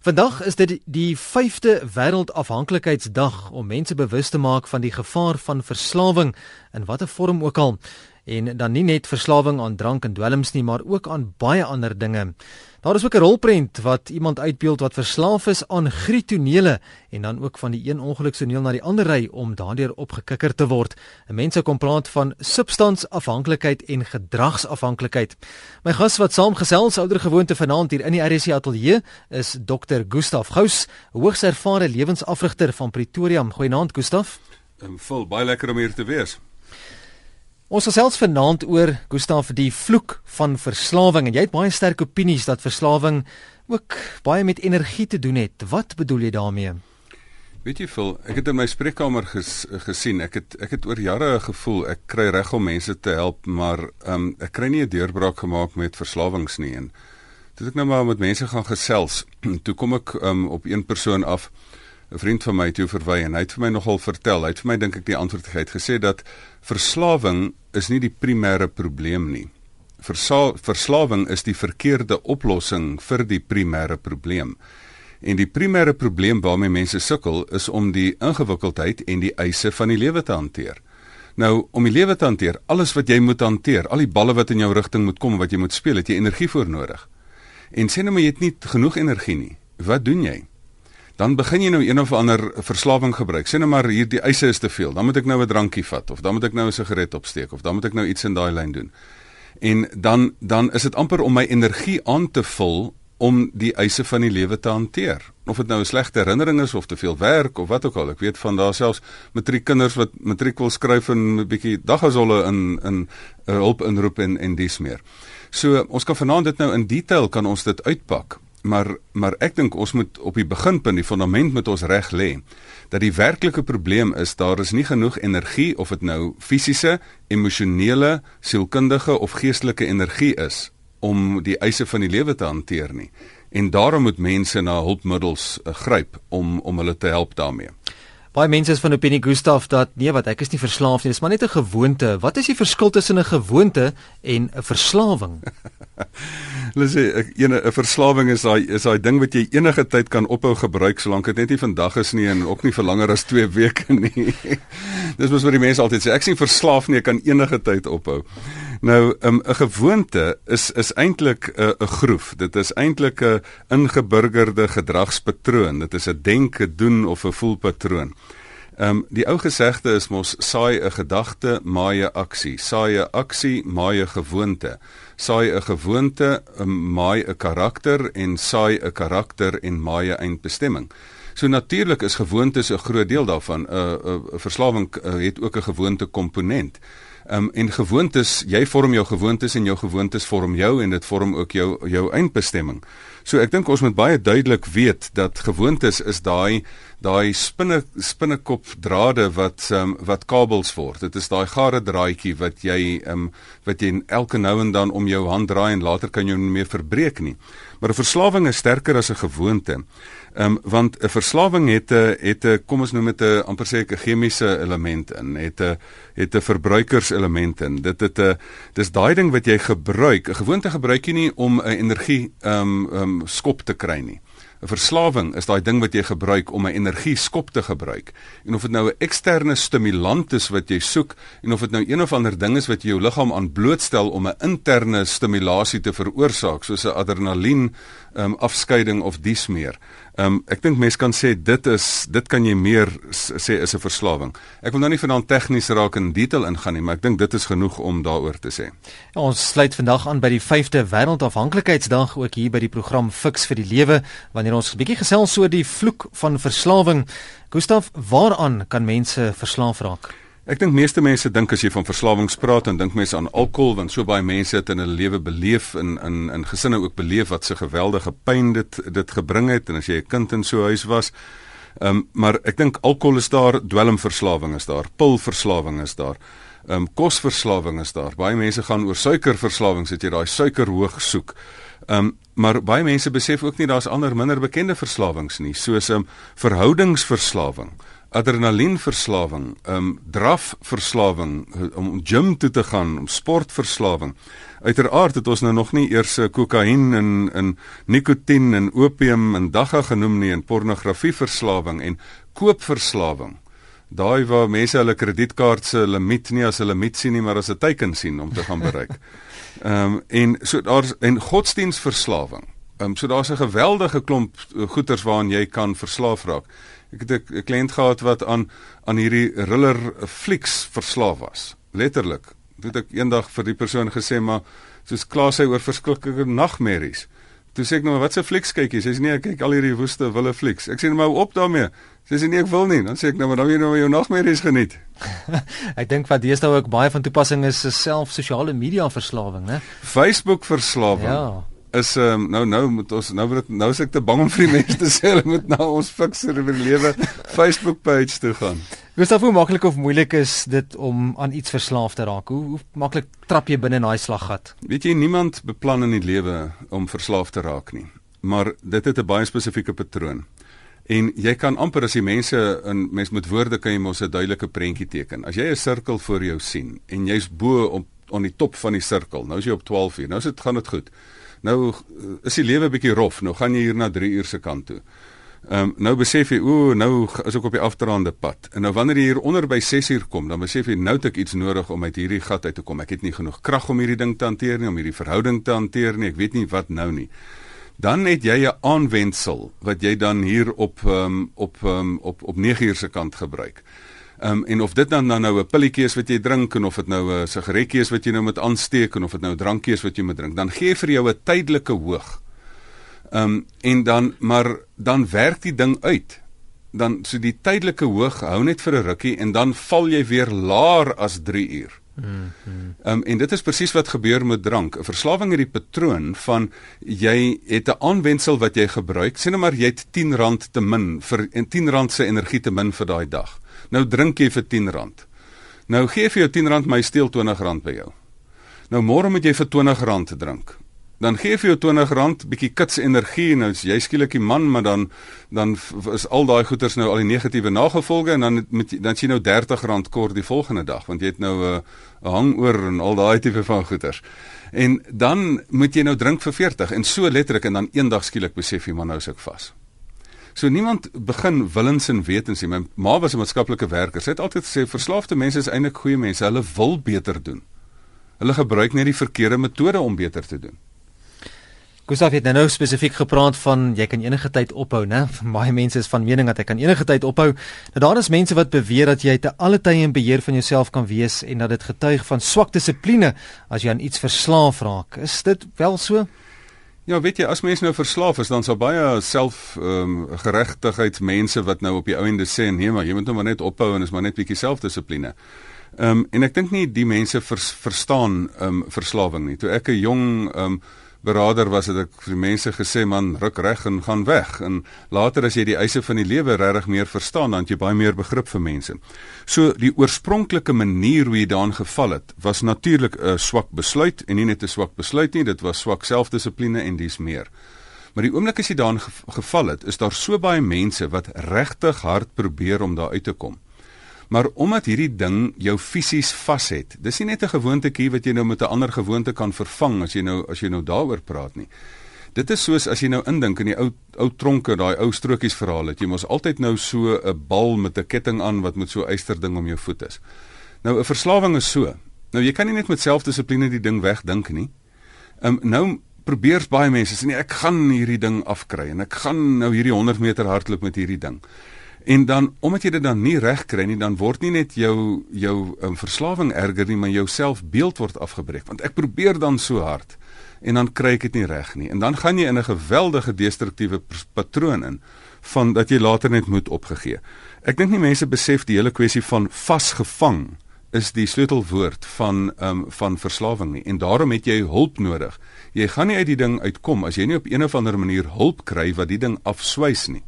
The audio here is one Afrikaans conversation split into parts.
Vandag is dit die 5de wêreldafhanklikheidsdag om mense bewus te maak van die gevaar van verslawing in watter vorm ook al en dan nie net verslawing aan drank en dwelms nie maar ook aan baie ander dinge. Daar is ook 'n rolprent wat iemand uitbeeld wat verslaaf is aan grietonele en dan ook van die een ongeluksoneel na die ander ry om daardeur opgekikker te word. Mense kom praat van substansafhanklikheid en gedragsafhanklikheid. My gas wat saamgesels ouer gewoonte vanaand hier in die RC ateljee is Dr. Gustaf Gous, hoogs ervare lewensafrigter van Pretoria. Goeienaand Gustaf. Ehm vol baie lekker om hier te wees. Ons gesels vanaand oor Gustaf die vloek van verslawing en jy het baie sterk opinies dat verslawing ook baie met energie te doen het. Wat bedoel jy daarmee? Weet jy veel, ek het in my spreekkamer ges, gesien, ek het ek het oor jare gevoel ek kry reg om mense te help, maar um, ek kry nie 'n deurbraak gemaak met verslawings nie en toe ek nou maar met mense gaan gesels, toe kom ek um, op een persoon af 'n vriend van my toe verwy en hy het vir my nogal vertel. Hy het vir my dink ek die antwoord gegee. Het gesê dat verslawing is nie die primêre probleem nie. Versa verslawing is die verkeerde oplossing vir die primêre probleem. En die primêre probleem waarmee mense sukkel is om die ingewikkeldheid en die eise van die lewe te hanteer. Nou, om die lewe te hanteer, alles wat jy moet hanteer, al die balle wat in jou rigting moet kom, wat jy moet speel, het jy energie voor nodig. En sê nou maar jy het nie genoeg energie nie. Wat doen jy? Dan begin jy nou een of ander verslawing gebruik. Sê nou maar hierdie eise is te veel. Dan moet ek nou 'n drankie vat of dan moet ek nou 'n sigaret opsteek of dan moet ek nou iets in daai lyn doen. En dan dan is dit amper om my energie aan te vul om die eise van die lewe te hanteer. Of dit nou 'n slegte herinnering is of te veel werk of wat ook al. Ek weet van daar selfs matriekkinders wat matriek wil skryf en 'n bietjie daggasolle in in 'n uh, hulp inroep en en dis meer. So ons kan vanaand dit nou in detail kan ons dit uitpak maar maar ek dink ons moet op die beginpunt die fondament met ons reg lê dat die werklike probleem is daar is nie genoeg energie of dit nou fisiese, emosionele, sielkundige of geestelike energie is om die eise van die lewe te hanteer nie. En daarom moet mense na hulpmiddels uh, gryp om om hulle te help daarmee. Baie mense is van opinie Gustaf dat nee wat ek is nie verslaaf nie, dis maar net 'n gewoonte. Wat is die verskil tussen 'n gewoonte en 'n verslawing? Hulle sê 'n 'n verslawing is daai is daai ding wat jy enige tyd kan ophou gebruik solank dit net nie vandag is nie en ook nie vir langer as 2 weke nie. Dis mos wat die mense altyd sê, ek sien verslaaf nie, ek kan enige tyd ophou. Nou, ehm, 'n um, gewoonte is is eintlik 'n uh, groef. Dit is eintlik 'n ingeburgerde gedragspatroon. Dit is 'n denke, doen of 'n voelpatroon. Ehm um, die ou gesegde is mos saai 'n gedagte, maai 'n aksie. Saai 'n aksie, maai 'n gewoonte. Saai 'n gewoonte, maai 'n karakter en saai 'n karakter en maai 'n eindbestemming. So natuurlik is gewoontes 'n groot deel daarvan. 'n uh, 'n uh, verslawing uh, het ook 'n gewoonte komponent. Ehm um, en gewoontes, jy vorm jou gewoontes en jou gewoontes vorm jou en dit vorm ook jou jou eindbestemming. So ek dink ons moet baie duidelik weet dat gewoontes is daai daai spinne spinnekop drade wat um, wat kabels word. Dit is daai gare draadjie wat jy um, wat jy elke nou en dan om jou hand draai en later kan jy hom nie meer verbreek nie. Maar 'n verslawing is sterker as 'n gewoonte. Ehm um, want 'n verslawing het 'n het 'n kom ons noem dit 'n amper sê 'n chemiese element in, het 'n het 'n verbruikerselement in. Dit het 'n dis daai ding wat jy gebruik. 'n Gewoonte gebruik jy nie om 'n energie ehm um, ehm um, skop te kry nie. 'n Verslawing is daai ding wat jy gebruik om 'n energie skop te gebruik. En of dit nou 'n eksterne stimulant is wat jy soek en of dit nou een of ander ding is wat jou liggaam aan blootstel om 'n interne stimulasie te veroorsaak, soos 'n adrenalien um, afskeiding of dies meer. Um, ek dink mense kan sê dit is dit kan jy meer sê is 'n verslawing. Ek wil nou nie vanaand tegnies raak in detail ingaan nie, maar ek dink dit is genoeg om daaroor te sê. Ja, ons sluit vandag aan by die 5de Wêreldafhanklikheidsdag ook hier by die program Fix vir die Lewe wanneer ons 'n bietjie gesels oor die vloek van verslawing. Gustaf, waaraan kan mense verslaaf raak? Ek dink meeste mense dink as jy van verslawings praat dan dink mense aan alkohol want so baie mense het in hulle lewe beleef in in in gesinne ook beleef wat so geweldige pyn dit dit gebring het en as jy 'n kind in so 'n huis was. Ehm um, maar ek dink alkohol is daar, dwelmverslawing is daar, pilverslawing is daar. Ehm um, kosverslawing is daar. Baie mense gaan oor suikerverslawings, het jy daai suiker hoog soek. Ehm um, maar baie mense besef ook nie daar's ander minder bekende verslawings nie, soos 'n um, verhoudingsverslawing adrenalienverslawing, ehm um, drafverslawing, om gym toe te gaan, om sportverslawing. Uiteraard het ons nou nog nie eers eh, kokain en en nikotien en opium en dagga genoem nie en pornografieverslawing en koopverslawing. Daai waar mense hulle kredietkaart se limiet nie as 'n limiet sien nie, maar as 'n teiken sien om te gaan bereik. Ehm um, en so daar's en godsdienstverslawing. Ehm um, so daar's 'n geweldige klomp eh, goeters waaraan jy kan verslaaf raak. Ek het 'n kliënt gehad wat aan aan hierdie thriller flieks verslaaf was. Letterlik. Toe ek eendag vir die persoon gesê maar soos kla sy oor verskriklike nagmerries. Toe sê ek nou wat se flieks kyk jy? Sy sê nee, ek kyk al hierdie woeste wille flieks. Ek sê nou maar op daarmee. Sy sê nee, ek wil nie. Dan sê ek nou maar dan jy nou jou nagmerries geniet. ek dink wat deesdae ook baie van toepassing is, is self sosiale media verslawing, né? Facebook verslawing. Ja is um, nou nou moet ons nou word nou is ek te bang om vir die mense te sê hulle moet na ons fikser oor lewe Facebook page toe gaan. Gustav, hoe maklik of moeilik is dit om aan iets verslaaf te raak? Hoe, hoe maklik trap jy binne in daai slaggat? Weet jy niemand beplan in die lewe om verslaaf te raak nie. Maar dit het 'n baie spesifieke patroon. En jy kan amper as jy mense in mens met woorde kan jy mos 'n duidelike prentjie teken. As jy 'n sirkel voor jou sien en jy's bo op aan die top van die sirkel. Nou is jy op 12 uur. Nou sit gaan dit goed. Nou eh, is die lewe bietjie rof. Nou gaan jy hier na 3 uur se kant toe. Ehm um, nou besef jy o, nou is ek op die afdraande pad. En nou wanneer jy hier onder by 6 uur kom, dan besef jy nou het ek iets nodig om uit hierdie gat uit te kom. Ek het nie genoeg krag om hierdie ding te hanteer nie, om hierdie verhouding te hanteer nie. Ek weet nie wat nou nie. Dan het jy 'n aanwendsel wat jy dan hier op ehm um, op ehm um, op op 9 uur se kant gebruik. Ehm um, en of dit dan dan nou 'n pilletjie is wat jy drink en of dit nou 'n sigaretjie is wat jy nou moet aansteek en of dit nou 'n drankie is wat jy moet drink, dan gee vir jou 'n tydelike hoog. Ehm um, en dan maar dan werk die ding uit. Dan so die tydelike hoog hou net vir 'n rukkie en dan val jy weer laer as 3 uur. Ehm um, en dit is presies wat gebeur met drank. 'n Verslawing het die patroon van jy het 'n aanwendsel wat jy gebruik. Sien nou maar jy het R10 te min vir en R10 se energie te min vir daai dag. Nou drink jy vir R10. Nou gee vir jou R10 my steel R20 by jou. Nou môre moet jy vir R20 drink dan gee vir jou R20 bietjie kits energie nou jy skielik die man maar dan dan is al daai goeders nou al die negatiewe nagevolge en dan met dan sien nou R30 kort die volgende dag want jy het nou 'n uh, hangoor en al daai tipe van goeders. En dan moet jy nou drink vir 40 en so letterlik en dan eendag skielik besef jy maar nou is ek vas. So niemand begin willens en wetens nie. My ma was 'n maatskaplike werker. Sy het altyd gesê verslaafde mense is eintlik goeie mense. Hulle wil beter doen. Hulle gebruik net die verkeerde metode om beter te doen. Gustav het nou spesifiek gepraat van jy kan enige tyd ophou, né? Baie mense is van mening dat jy kan enige tyd ophou. Nou daar is mense wat beweer dat jy te alle tye in beheer van jouself kan wees en dat dit getuig van swak dissipline as jy aan iets verslaaf raak. Is dit wel so? Ja, weet jy, as mense nou verslaaf is, dan sal baie self ehm um, geregtigheidsmense wat nou op die ou ende sê nee, maar jy moet nou maar net ophou en is maar net bietjie selfdissipline. Ehm um, en ek dink nie die mense vers, verstaan ehm um, verslawing nie. Toe ek 'n jong ehm um, berader was het ek vir mense gesê man ruk reg en gaan weg en later as jy die eise van die lewe regtig meer verstaan dan jy baie meer begrip vir mense. So die oorspronklike manier hoe jy daarin geval het was natuurlik 'n swak besluit en nie net 'n swak besluit nie, dit was swak selfdissipline en dis meer. Maar die oomblik as jy daarin geval het, is daar so baie mense wat regtig hard probeer om daar uit te kom. Maar omdat hierdie ding jou fisies vashet. Dis nie net 'n gewoontetjie wat jy nou met 'n ander gewoonte kan vervang as jy nou as jy nou daaroor praat nie. Dit is soos as jy nou indink in die ou ou tronke, daai ou strokies verhaal het jy mos altyd nou so 'n bal met 'n ketting aan wat met so 'n eyster ding om jou voet is. Nou 'n verslawing is so. Nou jy kan nie net met selfdissipline die ding wegdink nie. Ehm um, nou probeer baie mense sê nee, ek gaan hierdie ding afkry en ek gaan nou hierdie 100 meter hardloop met hierdie ding. En dan omdat jy dit dan nie reg kry nie, dan word nie net jou jou um, verslawing erger nie, maar jou selfbeeld word afgebreek. Want ek probeer dan so hard en dan kry ek dit nie reg nie. En dan gaan jy in 'n geweldige destruktiewe patroon in van dat jy later net moet opgegee. Ek dink nie mense besef die hele kwessie van vasgevang is die sleutelwoord van um, van verslawing nie en daarom het jy hulp nodig. Jy gaan nie uit die ding uitkom as jy nie op een of ander manier hulp kry wat die ding afswys nie.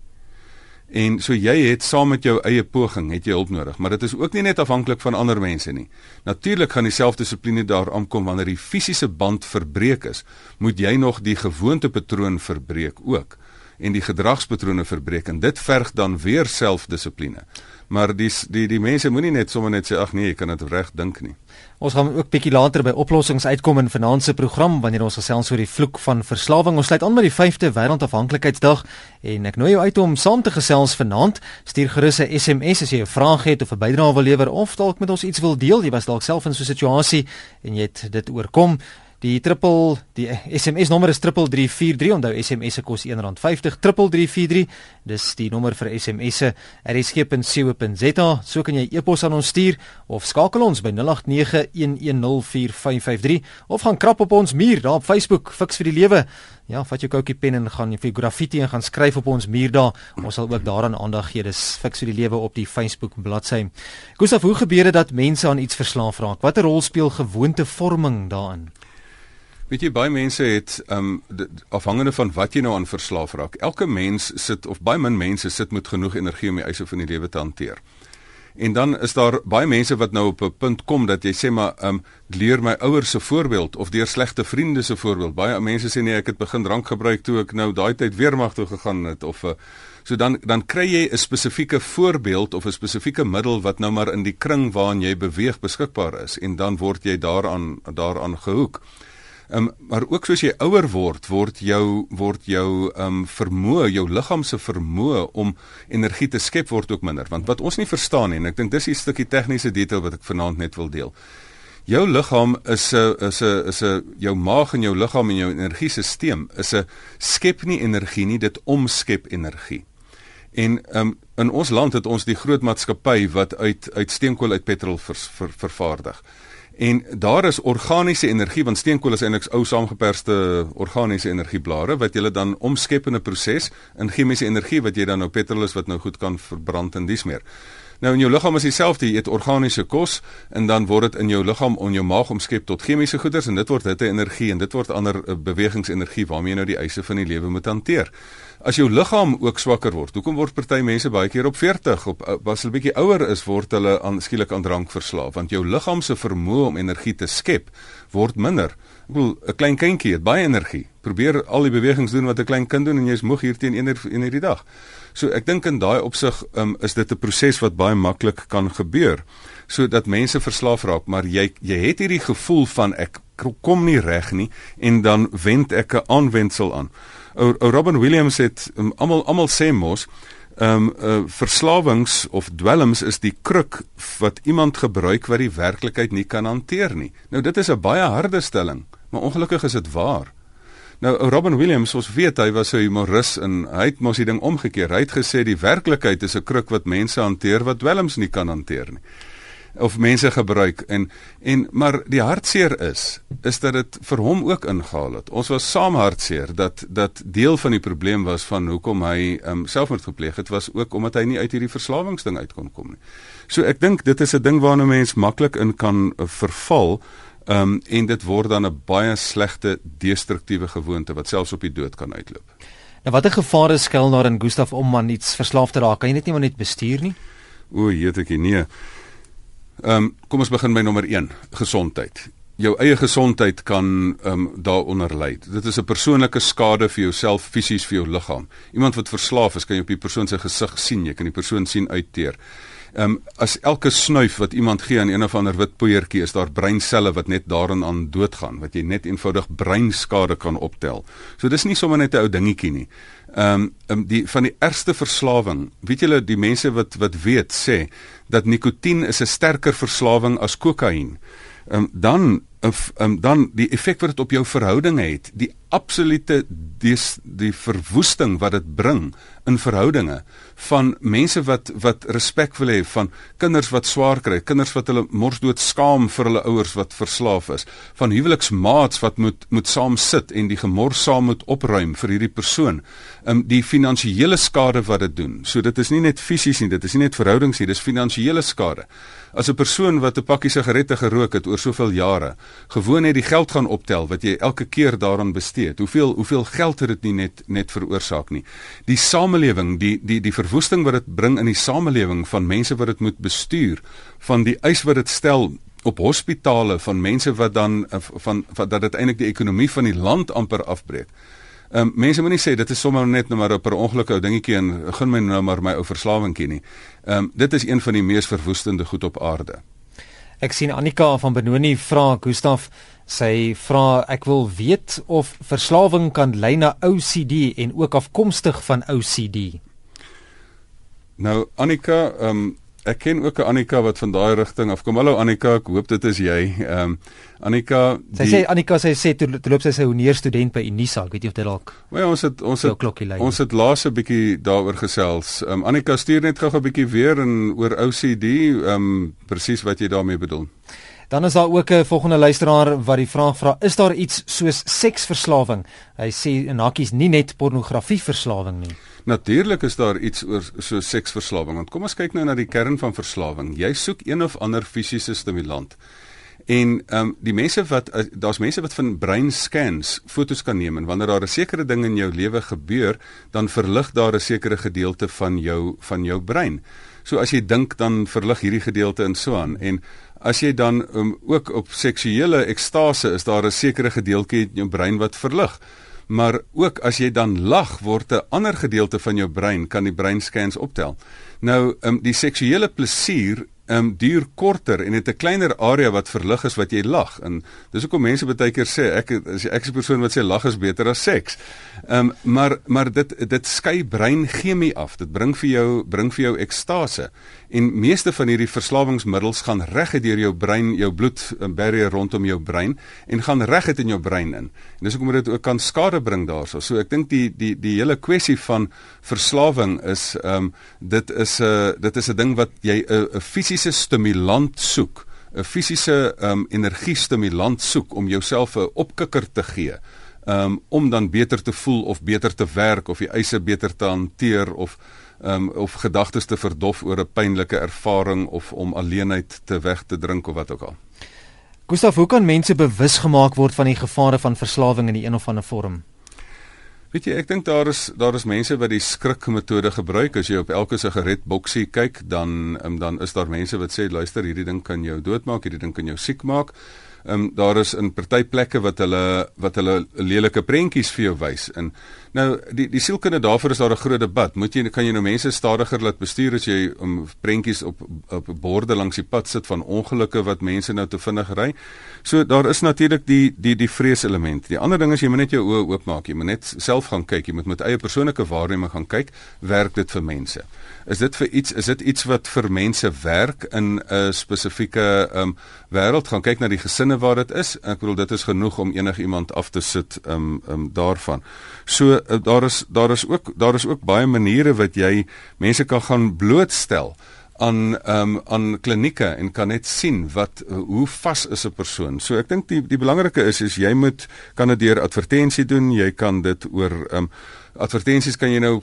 En so jy het saam met jou eie poging het jy hulp nodig, maar dit is ook nie net afhanklik van ander mense nie. Natuurlik gaan dieselfde dissipline daar aankom wanneer die fisiese band verbreek is, moet jy nog die gewoontepatroon verbreek ook. en die gedragspatrone verbreek en dit verg dan weer selfdissipline. Maar die die die mense moenie net sommer net sê ag nee, jy kan dit reg dink nie. Ons gaan ook bietjie later by oplossings uitkom in vanaand se program wanneer ons gesels oor die vloek van verslawing. Ons sluit aan met die 5de Wêreldafhanklikheidsdag en ek nooi jou uit om saam te gesels vanaand. Stuur gerus 'n SMS as jy 'n vraag het of 'n bydrae wil lewer of dalk met ons iets wil deel. Jy was dalk self in so 'n situasie en jy het dit oorkom. Die triple die SMS nommer is 3343. Onthou SMS se kos R1.50 3343. Dis die nommer vir SMS se rsg.co.za. So kan jy e-pos aan ons stuur of skakel ons by 0891104553 of gaan krap op ons muur daar op Facebook Fix vir die lewe. Ja, vat jou koutjie pen en gaan vir graffiti en gaan skryf op ons muur daar. Ons sal ook daaraan aandag gee. Dis Fix vir die lewe op die Facebook bladsy. Gustav, hoe gebeur dit dat mense aan iets verslaaf raak? Watter rol speel gewoontevorming daarin? Weet jy baie mense het um afhangende van wat jy nou aan verslaaf raak. Elke mens sit of baie min mense sit met genoeg energie om die eise van die lewe te hanteer. En dan is daar baie mense wat nou op 'n punt kom dat jy sê maar um leer my ouers se voorbeeld of deur slegte vriende se voorbeeld. Baie mense sê nee, ek het begin drank gebruik toe ek nou daai tyd weermag toe gegaan het of 'n uh, so dan dan kry jy 'n spesifieke voorbeeld of 'n spesifieke middel wat nou maar in die kring waarin jy beweeg beskikbaar is en dan word jy daaraan daaraan gehoek. Um, maar ook soos jy ouer word, word jou word jou um vermoë, jou liggaam se vermoë om energie te skep word ook minder. Want wat ons nie verstaan nie en ek dink dis 'n stukkie tegniese detail wat ek vanaand net wil deel. Jou liggaam is 'n is 'n is 'n jou maag en jou liggaam en jou energiesisteem is 'n skep nie energie nie, dit omskep energie. En um in ons land het ons die groot maatskappy wat uit uit steenkool uit petrol vers, ver, vervaardig. En daar is organiese energie want steenkool is eintlik ou saamgeperste organiese energieblare wat jy dan omskep in 'n proses in chemiese energie wat jy dan nou petrol is wat nou goed kan verbrand en dis meer. Nou in jou liggaam is dieselfde, jy eet organiese kos en dan word dit in jou liggaam on jou maag omskep tot chemiese goeders en dit word hitte energie en dit word ander uh, bewegingsenergie waarmee jy nou die eise van die lewe moet hanteer. As jou liggaam ook swakker word, hoekom word party mense baie keer op 40 op uh, as hulle bietjie ouer is word hulle aan skielik aan drank verslaaf want jou liggaam se vermoë om energie te skep word minder. Ek bedoel 'n klein kindjie het baie energie. Probeer al die bewegings doen wat 'n klein kind doen en jy's moeg hier teen 1 uur in die dag. So ek dink in daai opsig um, is dit 'n proses wat baie maklik kan gebeur sodat mense verslaaf raak, maar jy jy het hierdie gevoel van ek kom nie reg nie en dan wend ek 'n aanwendsel aan. Ou Robin Williams het um, almal almal sê mos ehm um, uh, verslawings of dwelms is die kruk wat iemand gebruik wat die werklikheid nie kan hanteer nie. Nou dit is 'n baie harde stelling, maar ongelukkig is dit waar. Nou Robin Williams, ons weet hy was 'n humoris en hy het mos die ding omgekeer. Hy het gesê die werklikheid is 'n kruk wat mense hanteer wat dwelms nie kan hanteer nie of mense gebruik en en maar die hartseer is is dat dit vir hom ook ingehaal het. Ons was saam hartseer dat dat deel van die probleem was van hoekom hy um, selfmoord gepleeg het was ook omdat hy nie uit hierdie verslawingsding uit kon kom nie. So ek dink dit is 'n ding waarna mens maklik in kan uh, verval. Ehm um, en dit word dan 'n baie slegte destruktiewe gewoonte wat selfs op die dood kan uitloop. Nou watter gevare skuil daar in Gustaf om aan iets verslaaf te raak? Kan jy net nie maar net bestuur nie? O, jeetjie nee. Ehm um, kom ons begin by nommer 1, gesondheid. Jou eie gesondheid kan ehm um, daaronder lê. Dit is 'n persoonlike skade vir jouself fisies vir jou liggaam. Iemand wat verslaaf is, kan jy op die persoon se gesig sien, jy kan die persoon sien uitteer. Ehm um, as elke snuif wat iemand gee aan een of ander wit poeiertjie is daar breinselle wat net daarin aan doodgaan wat jy net eenvoudig breinskade kan optel. So dis nie sommer net 'n ou dingetjie nie. Ehm um, um, die van die ergste verslawing, weet julle die mense wat wat weet sê dat nikotien is 'n sterker verslawing as kokain. Ehm um, dan of um, dan die effek wat dit op jou verhoudinge het, die absolute die, die verwoesting wat dit bring in verhoudinge van mense wat wat respek wil hê van kinders wat swaar kry, kinders wat hulle morsdood skaam vir hulle ouers wat verslaaf is, van huweliksmaats wat moet moet saam sit en die gemors saam moet opruim vir hierdie persoon. Um die finansiële skade wat dit doen. So dit is nie net fisies nie, dit is nie net verhoudings nie, dis finansiële skade. As 'n persoon wat 'n pakkie sigarette gerook het oor soveel jare, gewoon net die geld gaan optel wat jy elke keer daaraan bestee. Hoeveel hoeveel geld het dit nie net net veroorsaak nie. Die samelewing, die die die verwoesting wat dit bring in die samelewing van mense wat dit moet bestuur, van die eis wat dit stel op hospitale van mense wat dan van, van dat dit eintlik die ekonomie van die land amper afbreek. Ehm um, mense moenie sê dit is sommer net nou maar 'n per ongeluk ou dingetjie en gun my nou maar my ou verslawingkie nie. Ehm um, dit is een van die mees verwoestende goed op aarde. Ek sien Annika van Benoni vra Gustaf sy vra ek wil weet of verslawing kan lei na OCD en ook afkomstig van OCD. Nou Annika, ehm um, ek ken ook 'n Annika wat van daai rigting afkom. Hallo Annika, ek hoop dit is jy. Ehm um, Annika, sy die, sê Annika sy sê toe, toe loop sy sy honeer student by Unisa. Ek weet nie of dit dalk. Ja, ons het ons het ons het laas 'n bietjie daaroor gesels. Ehm um, Annika stuur net gou 'n bietjie weer en oor OCD, ehm um, presies wat jy daarmee bedoel. Dan is daar ook 'n volgende luisteraar wat die vraag vra: Is daar iets soos seksverslawing? Hy sê in hakkies nie net pornografieverslawing nie. Natuurlik is daar iets oor so seksverslawing. Want kom ons kyk nou na die kern van verslawing. Jy soek een of ander fisiese stimulant. En ehm um, die mense wat uh, daar's mense wat van brein scans fotos kan neem en wanneer daar 'n sekere ding in jou lewe gebeur, dan verlig daar 'n sekere gedeelte van jou van jou brein. So as jy dink dan verlig hierdie gedeelte in so aan en as jy dan um, ook op seksuele ekstase is daar 'n sekere gedeeltjie in jou brein wat verlig maar ook as jy dan lag word 'n ander gedeelte van jou brein kan die breinscans optel. Nou, um, die seksuele plesier um, duur korter en het 'n kleiner area wat verlig is wat jy lag. En dis hoekom mense baie keer sê ek as ek 'n persoon wat sê lag is beter as seks. Um, maar maar dit dit skei breinchemie af. Dit bring vir jou bring vir jou ekstase. En meeste van hierdie verslawingsmiddels gaan reguit deur jou brein, jou bloedbarrier rondom jou brein en gaan reguit in jou brein in. En dis hoekom dit ook kan skade bring daarso. So ek dink die die die hele kwessie van verslawing is ehm um, dit is 'n uh, dit is 'n ding wat jy 'n 'n fisiese stimulant soek, 'n fisiese um, energiestimulant soek om jouself 'n opkikker te gee. Um, om dan beter te voel of beter te werk of die eise beter te hanteer of um, of gedagtes te verdof oor 'n pynlike ervaring of om alleenheid te weg te drink of wat ook al. Gustav, hoe kan mense bewus gemaak word van die gevare van verslawing in die een of ander vorm? Weet jy, ek dink daar is daar is mense wat die skrikmetode gebruik. As jy op elke sigaret boksie kyk, dan um, dan is daar mense wat sê luister, hierdie ding kan jou doodmaak, hierdie ding kan jou siek maak. Ehm um, daar is in party plekke wat hulle wat hulle lelike prentjies vir jou wys. En nou die die sielkunde daarvoor is daar 'n groot debat. Moet jy kan jy nou mense stadiger laat bestuur as jy om um, prentjies op op borde langs die pad sit van ongelukke wat mense nou te vinnig ry. So daar is natuurlik die die die vrees element. Die ander ding is jy moet net jou oë oopmaak. Jy moet net self gaan kyk. Jy moet met eie persoonlike waarneming gaan kyk. Werk dit vir mense? Is dit vir iets is dit iets wat vir mense werk in 'n spesifieke ehm um, wêreld? Gaan kyk na die gesinne waar dit is. Ek bedoel dit is genoeg om enigiemand af te sit ehm um, ehm um, daarvan. So uh, daar is daar is ook daar is ook baie maniere wat jy mense kan gaan blootstel aan ehm um, aan klinieke en kan net sien wat uh, hoe vas is 'n persoon. So ek dink die die belangrike is is jy moet kan dit deur advertensie doen, jy kan dit oor ehm um, advertensies kan jy nou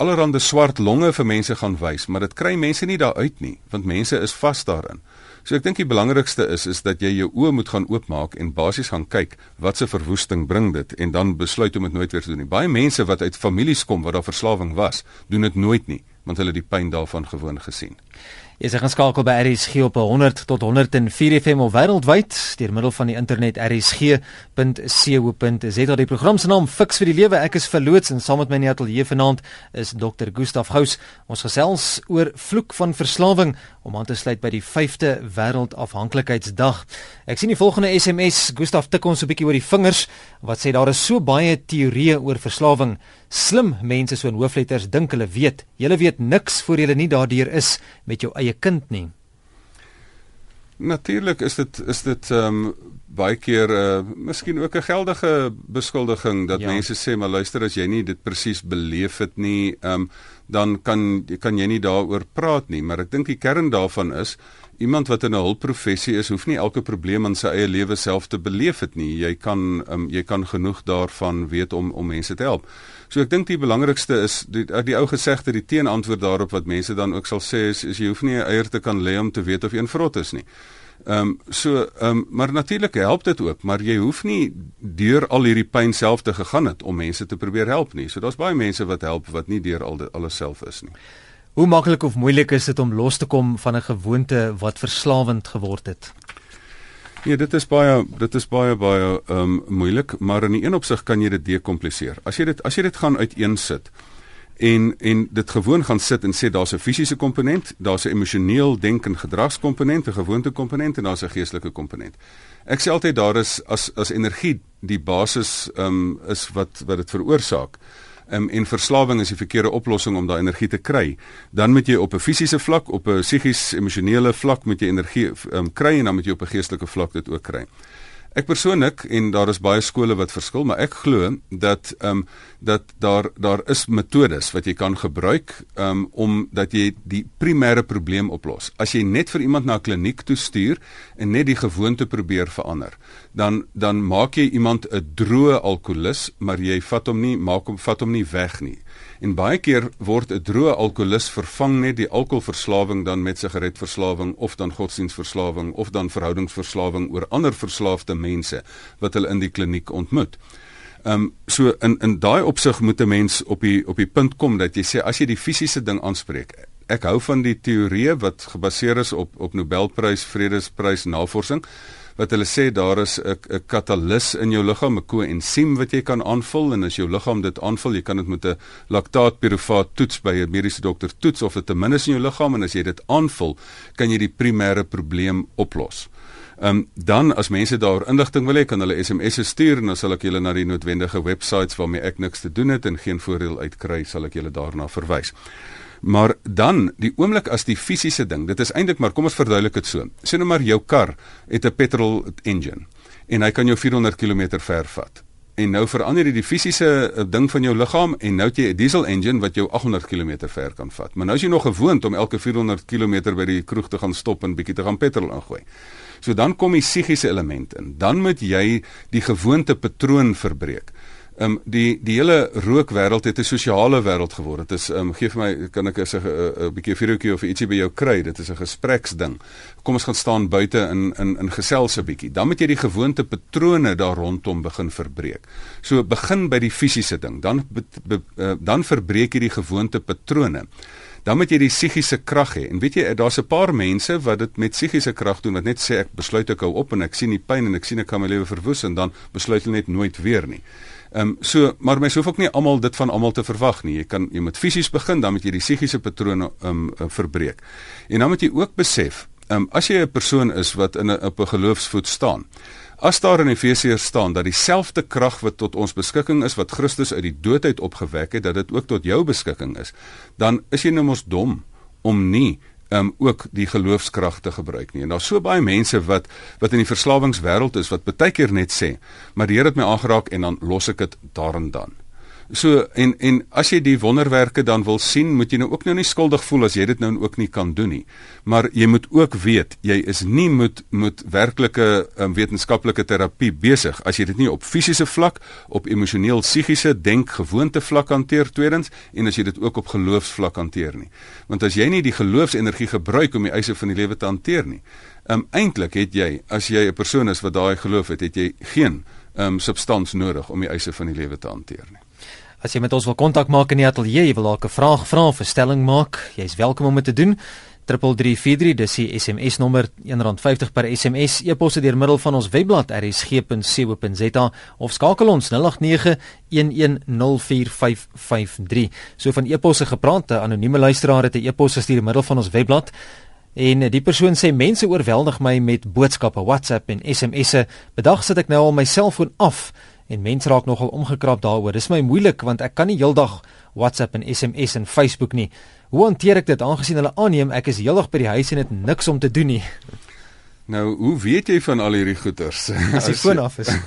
allerhande swart longe vir mense gaan wys, maar dit kry mense nie daar uit nie, want mense is vas daarin. So ek dink die belangrikste is is dat jy jou oë moet gaan oopmaak en basies gaan kyk wat se verwoesting bring dit en dan besluit om dit nooit weer te doen nie. Baie mense wat uit families kom waar daar verslawing was, doen dit nooit nie want hulle die pyn daarvan gewoon gesien. Jy is geskakel by RSG op 100 tot 104 FM wêreldwyd deur middel van die internet rsg.co.za. Die program se naam Fix vir die Lewe. Ek is verloots en saam met my in die ateljee vanaand is Dr. Gustaf Gous. Ons gesels oor vloek van verslawing om aan te sluit by die 5de Wêreldafhanklikheidsdag. Ek sien die volgende SMS. Gustaf tik ons 'n bietjie oor die vingers wat sê daar is so baie teorieë oor verslawing. Slim mense so in hoofletters dink hulle weet. Julle weet niks voor julle nie daardeur is met jou eie kind nie. Natuurlik is dit is dit ehm um, baie keer uh miskien ook 'n geldige beskuldiging dat ja. mense sê maar luister as jy nie dit presies beleef het nie, um, dan kan kan jy nie daaroor praat nie, maar ek dink die kern daarvan is iemand wat in 'n hulpprofessie is, hoef nie elke probleem in sy eie lewe self te beleef het nie. Jy kan um, jy kan genoeg daarvan weet om om mense te help. So ek dink die belangrikste is die die ou gesegde die teenantwoord daarop wat mense dan ook sal sê is, is jy hoef nie 'n eier te kan lê om te weet of een vrot is nie. Ehm um, so ehm um, maar natuurlik help dit ook, maar jy hoef nie deur al hierdie pyn self te gegaan het om mense te probeer help nie. So daar's baie mense wat help wat nie deur al alles self is nie. Hoe maklik of moeilik is dit om los te kom van 'n gewoonte wat verslawend geword het? Nee, dit is baie dit is baie baie ehm um, moeilik, maar in 'n een opsig kan jy dit dekompliseer. As jy dit as jy dit gaan uiteensit en en dit gewoon gaan sit en sê daar's 'n fisiese komponent, daar's 'n emosioneel denk en gedragskomponent, 'n gewoonte komponent en daar's 'n geestelike komponent. Ek sê altyd daar is as as energie die basis ehm um, is wat wat dit veroorsaak um, en verslawing is die verkeerde oplossing om daai energie te kry, dan moet jy op 'n fisiese vlak, op 'n psigies emosionele vlak moet jy energie um, kry en dan moet jy op 'n geestelike vlak dit ook kry. Ek persoonlik en daar is baie skole wat verskil, maar ek glo dat ehm um, dat daar daar is metodes wat jy kan gebruik ehm um, om dat jy die primêre probleem oplos. As jy net vir iemand na 'n kliniek toe stuur en net die gewoonte probeer verander, dan dan maak jy iemand 'n droë alkolikus, maar jy vat hom nie maak hom vat hom nie weg nie. En baie keer word 'n droë alkolikus vervang net die alkoholverslawing dan met sigaretverslawing of dan godsdienstverslawing of dan verhoudingsverslawing oor ander verslaafde mense wat hulle in die kliniek ontmoet. Ehm um, so in in daai opsig moet 'n mens op die op die punt kom dat jy sê as jy die fisiese ding aanspreek. Ek hou van die teorie wat gebaseer is op op Nobelprys Vredesprys navorsing wat hulle sê daar is 'n 'n katalis in jou liggaam, 'n koensiem wat jy kan aanvul en as jou liggaam dit aanvul, jy kan dit met 'n laktaatpiruvaat toets by 'n mediese dokter toets of dit ten minste in jou liggaam en as jy dit aanvul, kan jy die primêre probleem oplos. Ehm um, dan as mense daar inligting wil hê, kan hulle SMS'e stuur en dan sal ek julle na die noodwendige websites waarmee ek niks te doen het en geen voordeel uitkry, sal ek julle daarna verwys. Maar dan die oomblik as die fisiese ding, dit is eintlik maar kom ons verduidelik dit so. Sien nou maar jou kar het 'n petrol engine en hy kan jou 400 km ver vat. En nou verander jy die fisiese eh, ding van jou liggaam en nou het jy 'n diesel engine wat jou 800 km ver kan vat. Maar nou is jy nog gewoond om elke 400 km by die kroeg te gaan stop en bietjie te gaan petrol ingooi. So dan kom die psigiese element in. Dan moet jy die gewoonte patroon verbreek. Ehm um, die die hele rookwêreld het 'n sosiale wêreld geword. Dit is ehm um, gee vir my kan ek 'n 'n bietjie vuurtjie of ietsie by jou kry. Dit is 'n gespreksding. Kom ons gaan staan buite in in in gesels 'n bietjie. Dan moet jy die gewoonte patrone daar rondom begin verbreek. So begin by die fisiese ding. Dan be, be, uh, dan verbreek jy die gewoonte patrone. Dan moet jy die psigiese krag hê. En weet jy, daar's 'n paar mense wat dit met psigiese krag doen wat net sê ek besluit ek hou op en ek sien die pyn en ek sien ek kan my lewe verwoes en dan besluit hulle net nooit weer nie. Ehm um, so maar mens hoef ook nie almal dit van almal te verwag nie. Jy kan jy moet fisies begin dan moet jy die psigiese patrone ehm um, verbreek. En dan moet jy ook besef, ehm um, as jy 'n persoon is wat in 'n op 'n geloofsvoet staan. As daar in Efesiërs staan dat dieselfde krag wat tot ons beskikking is wat Christus uit die dood uit opgewek het, dat dit ook tot jou beskikking is, dan is jy nou mos dom om nie um, ook die geloofskrag te gebruik nie. En daar's so baie mense wat wat in die verslawingswêreld is wat baie keer net sê, maar die Here het my aangeraak en dan los ek dit daar en dan. So en en as jy die wonderwerke dan wil sien, moet jy nou ook nou nie skuldig voel as jy dit nou ook nie kan doen nie. Maar jy moet ook weet, jy is nie met met werklike um, wetenskaplike terapie besig as jy dit nie op fisiese vlak, op emosioneel psigiese denk gewoonte vlak hanteer tweedens en as jy dit ook op geloofsvlak hanteer nie. Want as jy nie die geloofsenergie gebruik om die eise van die lewe te hanteer nie, um, eintlik het jy as jy 'n persoon is wat daai geloof het, het jy geen um, substans nodig om die eise van die lewe te hanteer nie. As jy met ons wil kontak maak in die ateljee, jy wil dalk 'n vraag vra of 'n stelling maak, jy's welkom om dit te doen. 3343 dis die SMS nommer R1.50 per SMS e-pos deur middel van ons webblad rsg.co.za of skakel ons 0891104553. So van e-posse gepraat, 'n anonieme luisteraar het 'n e-pos gestuur middel van ons webblad en die persoon sê mense oorweldig my met boodskappe, WhatsApp en SMS'e. Bedag sit ek nou al my selfoon af en mense raak nogal omgekrap daaroor. Dis my moeilik want ek kan nie heeldag WhatsApp en SMS en Facebook nie. Hoe hanteer ek dit aangesien hulle aanneem ek is heeldag by die huis en het niks om te doen nie? Nou, hoe weet jy van al hierdie goeters? As die foon af is.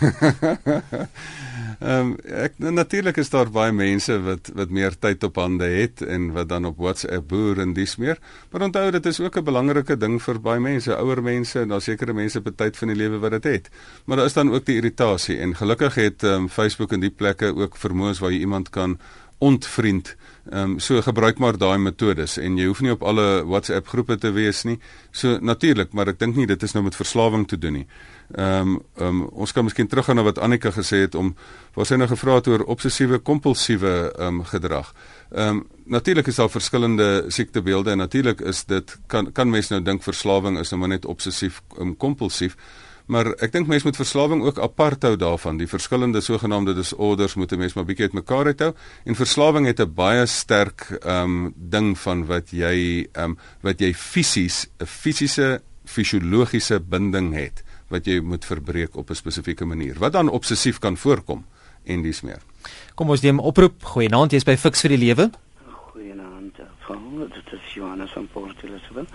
Ehm um, ek natuurlik is daar baie mense wat wat meer tyd op hande het en wat dan op WhatsApp boer en dis meer. Maar onthou dit is ook 'n belangrike ding vir baie mense, ouer mense en daar sekere mense op tyd van die lewe wat dit het. Maar daar is dan ook die irritasie en gelukkig het ehm um, Facebook en die plekke ook vermoëns waar jy iemand kan ontvriend. Ehm um, so gebruik maar daai metodes en jy hoef nie op alle WhatsApp groepe te wees nie. So natuurlik, maar ek dink nie dit is nou met verslawing te doen nie. Ehm um, um, ons kan miskien teruggaan na wat Annika gesê het om wat sy nou gevra oor obsessiewe kompulsiewe ehm um, gedrag. Ehm um, natuurlik is daar verskillende siektebeelde en natuurlik is dit kan kan mense nou dink verslawing is nou maar net obsessief um, kompulsief. Maar ek dink mense moet verslawing ook apart hou daarvan. Die verskillende sogenaamde disorders moet 'n mens maar bietjie uitmekaar uithou en verslawing het 'n baie sterk ehm um, ding van wat jy ehm um, wat jy fisies 'n fisiese fisiologiese binding het wat jy moet verbreek op 'n spesifieke manier. Wat dan obsessief kan voorkom en dis meer. Kom ons neem oproep. Goeienaand, jy's by Fix vir die Lewe. Goeienaand. Hallo, dit is Johannes van Port Elizabeth.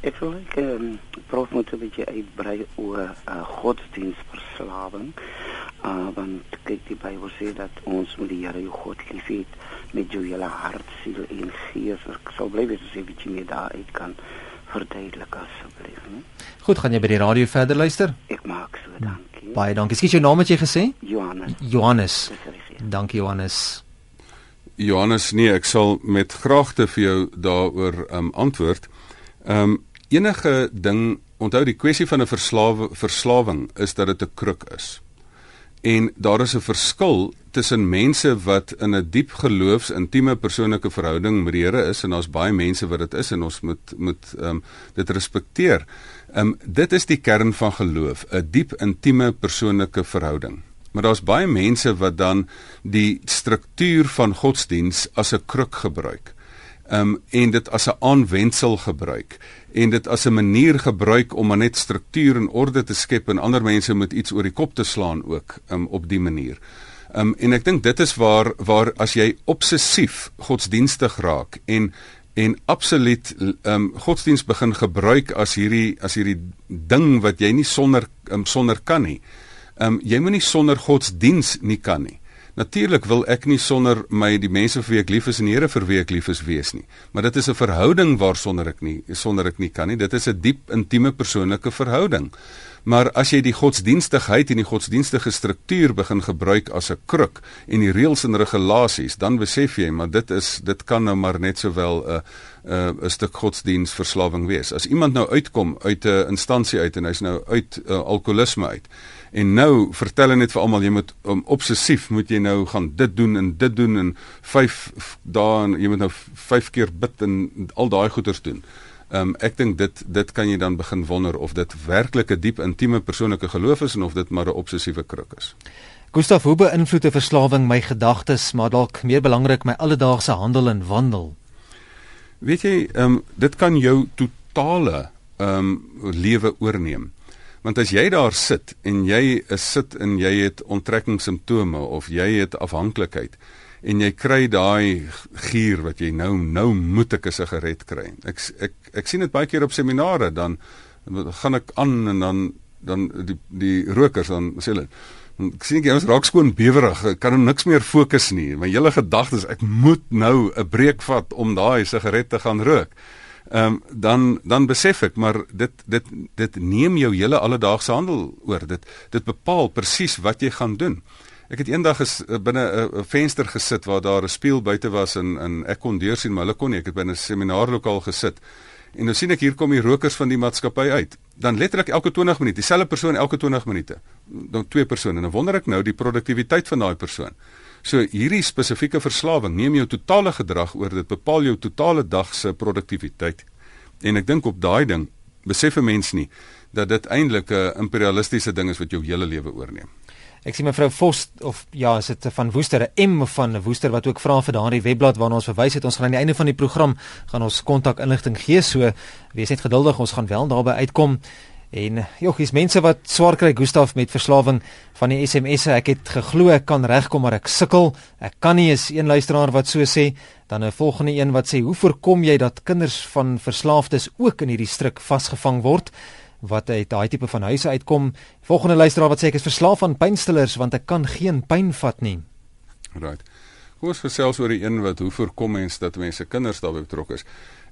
Ek wil ek um, prof moet 'n bietjie uitbrei oor uh, godsdienstverslawing. Uh, want kyk die Bybel sê dat ons moet die Here jou God liefhê met jou hele hart, siel en gees. Ek sal bly wees as jy bietjie meer daaruit kan verduidelik asseblief, né? Goed, gaan jy by die radio verder luister? Ek maak so, dankie. Baie dankie. Skiet jou naam wat jy gesê? Johannes. Johannes. Dankie Johannes. Johannes, nee, ek sal met graagte vir jou daaroor um, antwoord. Ehm um, enige ding, onthou die kwessie van 'n verslawe verslawing is dat dit 'n kruk is. En daar is 'n verskil tussen mense wat in 'n diep geloofs intieme persoonlike verhouding met die Here is en daar's baie mense wat dit is en ons moet moet ehm um, dit respekteer. Ehm um, dit is die kern van geloof, 'n diep intieme persoonlike verhouding. Maar daar's baie mense wat dan die struktuur van godsdiens as 'n kruk gebruik. Ehm um, en dit as 'n aanwendsel gebruik en dit as 'n manier gebruik om net struktuur en orde te skep en ander mense met iets oor die kop te slaan ook um, op die manier. Um, en ek dink dit is waar waar as jy obsessief godsdienstig raak en en absoluut um, godsdiens begin gebruik as hierdie as hierdie ding wat jy nie sonder um, sonder kan nie. Um, jy moenie sonder godsdiens nie kan nie. Natuurlik wil ek nie sonder my die mense vir wie ek lief is en die Here vir wie ek lief is wees nie. Maar dit is 'n verhouding waarsonder ek nie sonder ek nie kan nie. Dit is 'n diep intieme persoonlike verhouding. Maar as jy die godsdienstigheid en die godsdienstige struktuur begin gebruik as 'n kruk en die reëls en regulasies, dan besef jy maar dit is dit kan nou maar net sowel 'n 'n 'n stuk godsdienstverslawing wees. As iemand nou uitkom uit 'n instansie uit en hy's nou uit uh, alkoholisme uit En nou vertel hulle net vir almal jy moet um, obsessief moet jy nou gaan dit doen en dit doen en 5 dae en jy moet nou 5 keer bid en al daai goeders doen. Ehm um, ek dink dit dit kan jy dan begin wonder of dit werklik 'n diep intieme persoonlike geloof is en of dit maar 'n obsessiewe kruk is. Gustav, hoe beïnvloed 'n verslawing my gedagtes, maar dalk meer belangrik my alledaagse handel en wandel? Weet jy, ehm um, dit kan jou totale ehm um, lewe oorneem. Want as jy daar sit en jy is sit en jy het onttrekkingssimptome of jy het afhanklikheid en jy kry daai gier wat jy nou nou moet ek 'n sigaret kry. Ek ek ek sien dit baie keer op seminare dan gaan ek aan en dan dan die die rokers dan sê hulle ek sien ek ons raak skoon bewerig. Kan nou niks meer fokus nie. My hele gedagtes ek moet nou 'n breek vat om daai sigaret te gaan rook ehm um, dan dan besef ek maar dit dit dit neem jou hele alledaagse handel oor. Dit dit bepaal presies wat jy gaan doen. Ek het eendag is eh, binne 'n venster gesit waar daar 'n spieël buite was en en ek kon deur sien maar hulle kon nie. Ek het binne 'n seminaarlokaal gesit. En nou sien ek hier kom die rokers van die maatskappy uit. Dan letterlik elke 20 minute dieselfde persoon elke 20 minute. Dan twee persone. Dan wonder ek nou die produktiwiteit van daai persoon So hierdie spesifieke verslawing neem jou totale gedrag oor, dit bepaal jou totale dag se produktiwiteit. En ek dink op daai ding besef 'n mens nie dat dit eintlik 'n imperialistiese ding is wat jou hele lewe oorneem. Ek sien mevrou Vos of ja, is dit van Woester, 'n M van Woester wat ook vra vir daardie webblad waarna ons verwys het. Ons gaan aan die einde van die program gaan ons kontak inligting gee. So wees net geduldig, ons gaan wel daarby uitkom. En jogg, is mense wat swaar kry Gustaf met verslawing van die SMS'e. Ek het geglo ek kan regkom, maar ek sukkel. Ek kan nie is een luisteraar wat so sê. Dan 'n volgende een wat sê, "Hoe voorkom jy dat kinders van verslaafdes ook in hierdie struik vasgevang word?" wat uit daai tipe van huise uitkom. Volgende luisteraar wat sê ek is verslaaf aan pynstillers want ek kan geen pyn vat nie. Right. Kom ons gesels oor die een wat hoe voorkom mens dat mense kinders daarbey betrokke is.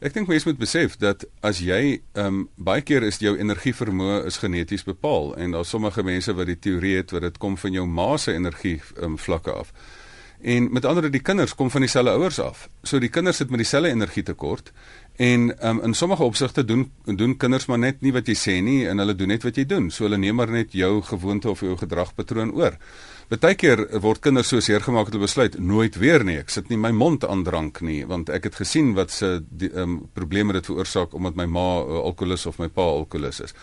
Ek dink mense moet besef dat as jy ehm um, baie keer is jou energievermoë is geneties bepaal en daar's sommige mense wat die teorie het dat dit kom van jou ma se energie um, vlakke af. En met ander woorde die kinders kom van dieselfde ouers af. So die kinders sit met dieselfde energietekort en um, in sommige opsigte doen doen kinders maar net nie wat jy sê nie en hulle doen net wat jy doen. So hulle neem maar net jou gewoonte of jou gedragpatroon oor. Partykeer word kinders so seer gemaak dat hulle besluit nooit weer nie. Ek sit nie my mond aan drank nie want ek het gesien wat se um, probleme dit veroorsaak omdat my ma uh, alkoholus of my pa alkoholus is.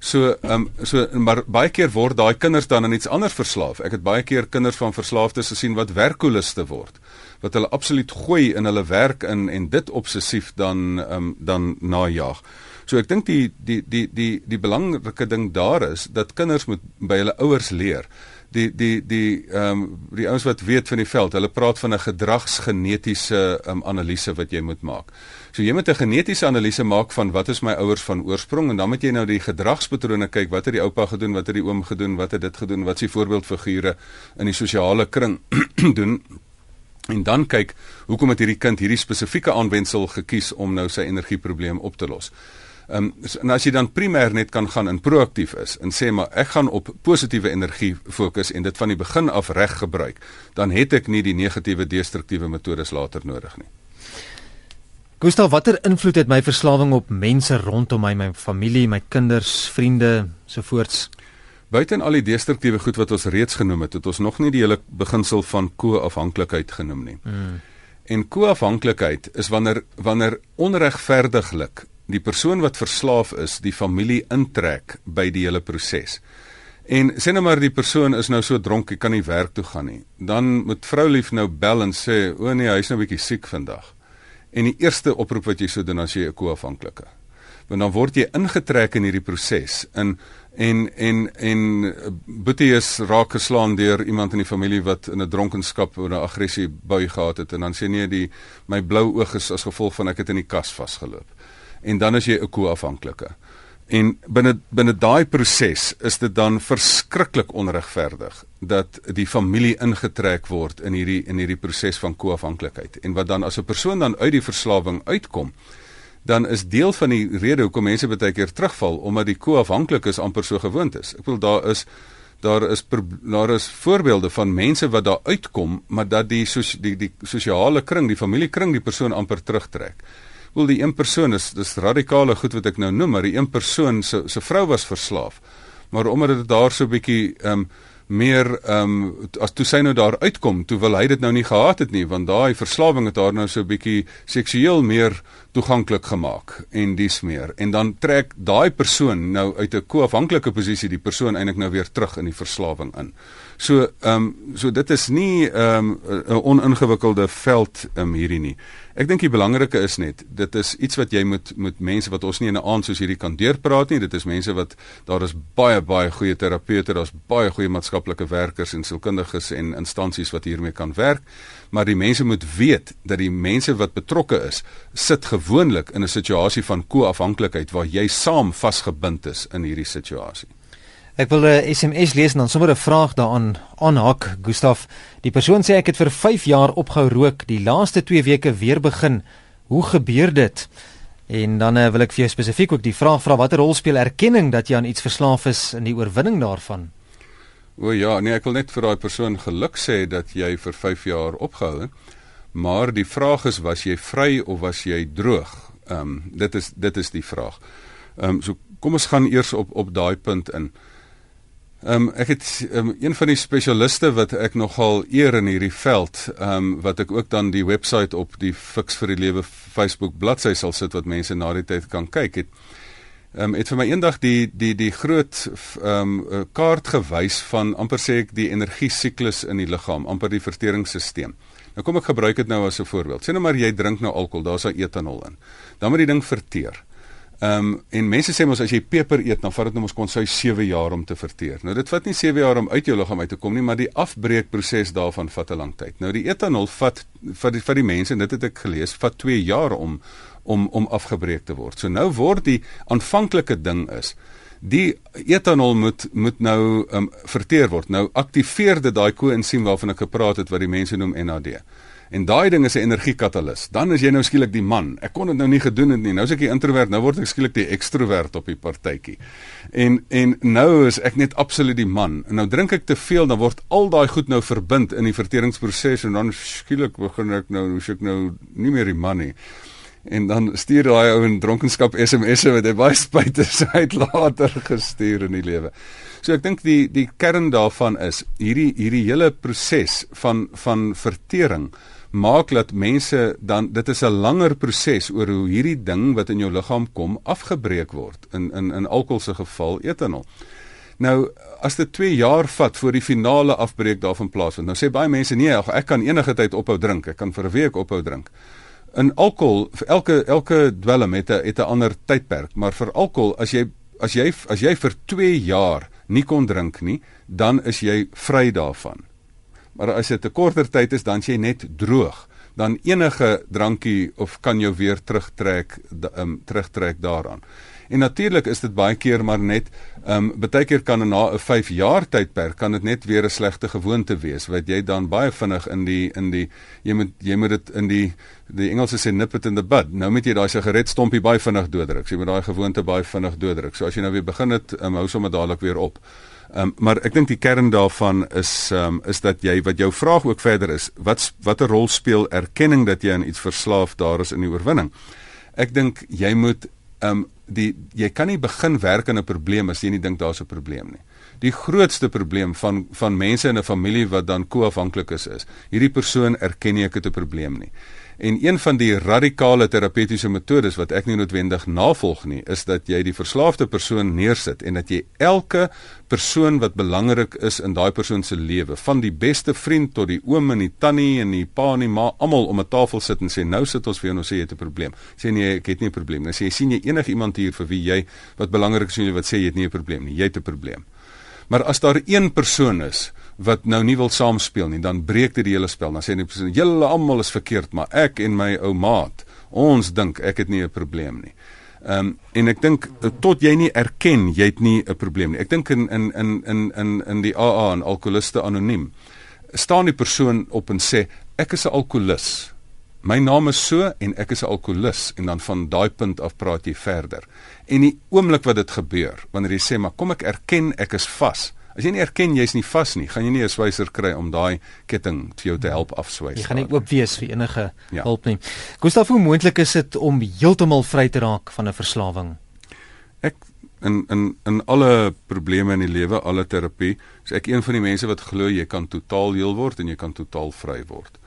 So ehm um, so maar baie keer word daai kinders dan aan iets anders verslaaf. Ek het baie keer kinders van verslaafdes gesien wat werkkoliste word wat hulle absoluut gooi in hulle werk in en dit obsessief dan ehm um, dan najag. So ek dink die die die die die belangrike ding daar is dat kinders moet by hulle ouers leer die die die ehm um, die ouens wat weet van die veld, hulle praat van 'n gedragsgenetiese um, analise wat jy moet maak. So jy moet 'n genetiese analise maak van wat is my ouers van oorsprong en dan moet jy nou die gedragspatrone kyk, wat het die oupa gedoen, wat het die oom gedoen, wat het dit gedoen, wat is die voorbeeldfigure in die sosiale kring doen en dan kyk hoekom het hierdie kind hierdie spesifieke aanwendsel gekies om nou sy energieprobleem op te los. Ehm um, en as jy dan primêr net kan gaan in proaktief is en sê maar ek gaan op positiewe energie fokus en dit van die begin af reg gebruik, dan het ek nie die negatiewe destruktiewe metodes later nodig nie. Gustav, watter invloed het my verslawing op mense rondom my, my familie, my kinders, vriende, sovoorts? Buiten al die destruktiewe goed wat ons reeds genoem het, het ons nog nie die hele beginsel van ko-afhanklikheid genoem nie. Hmm. En ko-afhanklikheid is wanneer wanneer onregverdiglik die persoon wat verslaaf is, die familie intrek by die hele proses. En sê nou maar die persoon is nou so dronk, hy kan nie werk toe gaan nie. Dan moet vrou lief nou bel en sê, "O nee, hy's nou bietjie siek vandag." En die eerste oproep wat jy sou doen as jy 'n ko-afhanklike. Want dan word jy ingetrek in hierdie proses in en en en Boetie is raak geslaan deur iemand in die familie wat in 'n dronkenskap of 'n aggressie bui gehad het en dan sê nee die my blou oog is as gevolg van ek het in die kas vasgeloop en dan is jy 'n ko-afhanklike. En binne binne daai proses is dit dan verskriklik onregverdig dat die familie ingetrek word in hierdie in hierdie proses van ko-afhanklikheid. En wat dan as 'n persoon dan uit die verslawing uitkom, dan is deel van die rede hoekom mense baie keer terugval omdat die ko-afhanklikes amper so gewoond is. Ek wil daar is daar is daar is voorbeelde van mense wat daar uitkom, maar dat die die die sosiale kring, die familiekring die persoon amper terugtrek wil die een persoon is dis radikale goed wat ek nou noem, maar die een persoon se se vrou was verslaaf. Maar omdat dit daar so bietjie ehm um, meer ehm um, as toe sy nou daar uitkom, toe wil hy dit nou nie gehad het nie, want daai verslawing het haar nou so 'n bietjie seksueel meer toeganklik gemaak en dis meer. En dan trek daai persoon nou uit 'n koafhanklike posisie die persoon eintlik nou weer terug in die verslawing in. So ehm um, so dit is nie ehm um, 'n oningewikkelde veld ehm um, hierdie nie. Ek dink die belangrike is net dit is iets wat jy moet met mense wat ons nie in 'n aand soos hierdie kan deurpraat nie. Dit is mense wat daar is baie baie goeie terapeute, daar's baie goeie maatskaplike werkers en sielkundiges en instansies wat hiermee kan werk. Maar die mense moet weet dat die mense wat betrokke is, sit gewoonlik in 'n situasie van ko-afhanklikheid waar jy saam vasgebind is in hierdie situasie. Ek wil 'n SMS lees en dan sommer 'n vraag daaraan aanhak. Gustaf, die persoon sê ek het vir 5 jaar opgehou rook, die laaste 2 weke weer begin. Hoe gebeur dit? En dan uh, wil ek vir jou spesifiek ook die vraag vra watter rol speel erkenning dat jy aan iets verslaaf is in die oorwinning daarvan? O ja, nee, ek wil net vir daai persoon geluk sê dat jy vir 5 jaar opgehou het. Maar die vraag is was jy vry of was jy droog? Ehm um, dit is dit is die vraag. Ehm um, so kom ons gaan eers op op daai punt in. Ehm um, ek het um, een van die spesialiste wat ek nogal eer in hierdie veld, ehm um, wat ek ook dan die webwerf op die Fix vir die Lewe Facebook bladsy sal sit wat mense na die tyd kan kyk het. Ehm um, het vir my eendag die die die groot ehm um, kaart gewys van amper sê ek die energie siklus in die liggaam, amper die verteringsstelsel. Nou kom ek gebruik dit nou as 'n voorbeeld. Sê nou maar jy drink nou alkohol, daar's daai etanol in. Dan moet die ding verteer. Ehm um, en mense sê mos as jy peper eet dan vat dit nou mos kon sy 7 jaar om te verteer. Nou dit vat nie 7 jaar om uit jou liggaam uit te kom nie, maar die afbreekproses daarvan vat 'n lang tyd. Nou die etanol vat vir die vir die mense en dit het ek gelees, vat 2 jaar om om om afgebreek te word. So nou word die aanvanklike ding is die etanol moet moet nou um, verteer word. Nou aktiveer dit daai koensiem waarvan ek gepraat het wat die mense noem NAD. En daai ding is 'n energiekatalis. Dan is jy nou skielik die man. Ek kon dit nou nie gedoen het nie. Nou is ek die introvert, nou word ek skielik die ekstrovert op die partytjie. En en nou is ek net absoluut die man. En nou drink ek te veel, dan word al daai goed nou verbind in die verteringsproses en dan skielik begin ek nou, hoe sê ek nou, nie meer die man nie. En dan stuur daai ou 'n dronkenskap SMS'e wat hy baie spyt is uit later gestuur in die lewe. So ek dink die die kern daarvan is hierdie hierdie hele proses van van vertering maak dat mense dan dit is 'n langer proses oor hoe hierdie ding wat in jou liggaam kom afgebreek word in in in alkohol se geval etanol. Nou as dit 2 jaar vat voor die finale afbreek daarvan plaasvind. Nou sê baie mense nee, ek kan enige tyd ophou drink. Ek kan vir 'n week ophou drink. In alkohol vir elke elke dwelm het 'n het 'n ander tydperk, maar vir alkohol as jy as jy as jy vir 2 jaar nie kon drink nie, dan is jy vry daarvan. Maar as dit 'n korter tyd is, dan jy net droog, dan enige drankie of kan jou weer terugtrek um, terugtrek daaraan. En natuurlik is dit baie keer maar net ehm um, baie keer kan na 'n 5 jaar tydperk kan dit net weer 'n slegte gewoonte wees wat jy dan baie vinnig in die in die jy moet jy moet dit in die die Engelse sê nip it in the bud. Nou moet jy daai sigaret stompie baie vinnig dooddruk. Jy moet daai gewoonte baie vinnig dooddruk. So as jy nou weer begin het, um, hou sommer dadelik weer op. Ehm um, maar ek dink die kern daarvan is ehm um, is dat jy wat jou vraag ook verder is, wat watter rol speel erkenning dat jy aan iets verslaaf daar is in die oorwinning? Ek dink jy moet ehm um, die jy kan nie begin werk aan 'n probleem as jy nie dink daar's 'n probleem nie. Die grootste probleem van van mense in 'n familie wat dan koafhanklik is is, hierdie persoon erken nie ek het 'n probleem nie. En een van die radikale terapeutiese metodes wat ek nie noodwendig navolg nie, is dat jy die verslaafde persoon neersit en dat jy elke persoon wat belangrik is in daai persoon se lewe, van die beste vriend tot die oom en die tannie en die pa en die ma, almal om 'n tafel sit en sê nou sit ons vir jou en ons sê jy het 'n probleem. Sê nee, ek het nie 'n probleem nie. Sê jy sien jy enige iemand hier vir wie jy wat belangrik is in jou wat sê jy het nie 'n probleem nie. Jy het 'n probleem. Maar as daar een persoon is wat nou nie wil saamspeel nie, dan breek dit die hele spel. Dan sê die persoon, "Julle almal is verkeerd, maar ek en my ou maat, ons dink ek het nie 'n probleem nie." Ehm um, en ek dink eh, tot jy nie erken jy het nie 'n probleem nie. Ek dink in in in in in in die AA en alkoholiste anoniem staan die persoon op en sê ek is 'n alkolikus. My naam is so en ek is 'n alkolikus en dan van daai punt af praat jy verder. En die oomblik wat dit gebeur, wanneer jy sê maar kom ek erken ek is vas. As jy nie erken jy's nie vas nie, gaan jy nie 'n swyser kry om daai ketting vir jou te help afswys. Jy gaan nie oop wees vir enige ja. hulp nie. Gustav, hoe moontlik is dit om heeltemal vry te raak van 'n verslawing? Ek in in in alle probleme in die lewe, alle terapie, is ek een van die mense wat glo jy kan totaal heel word en jy kan totaal vry word.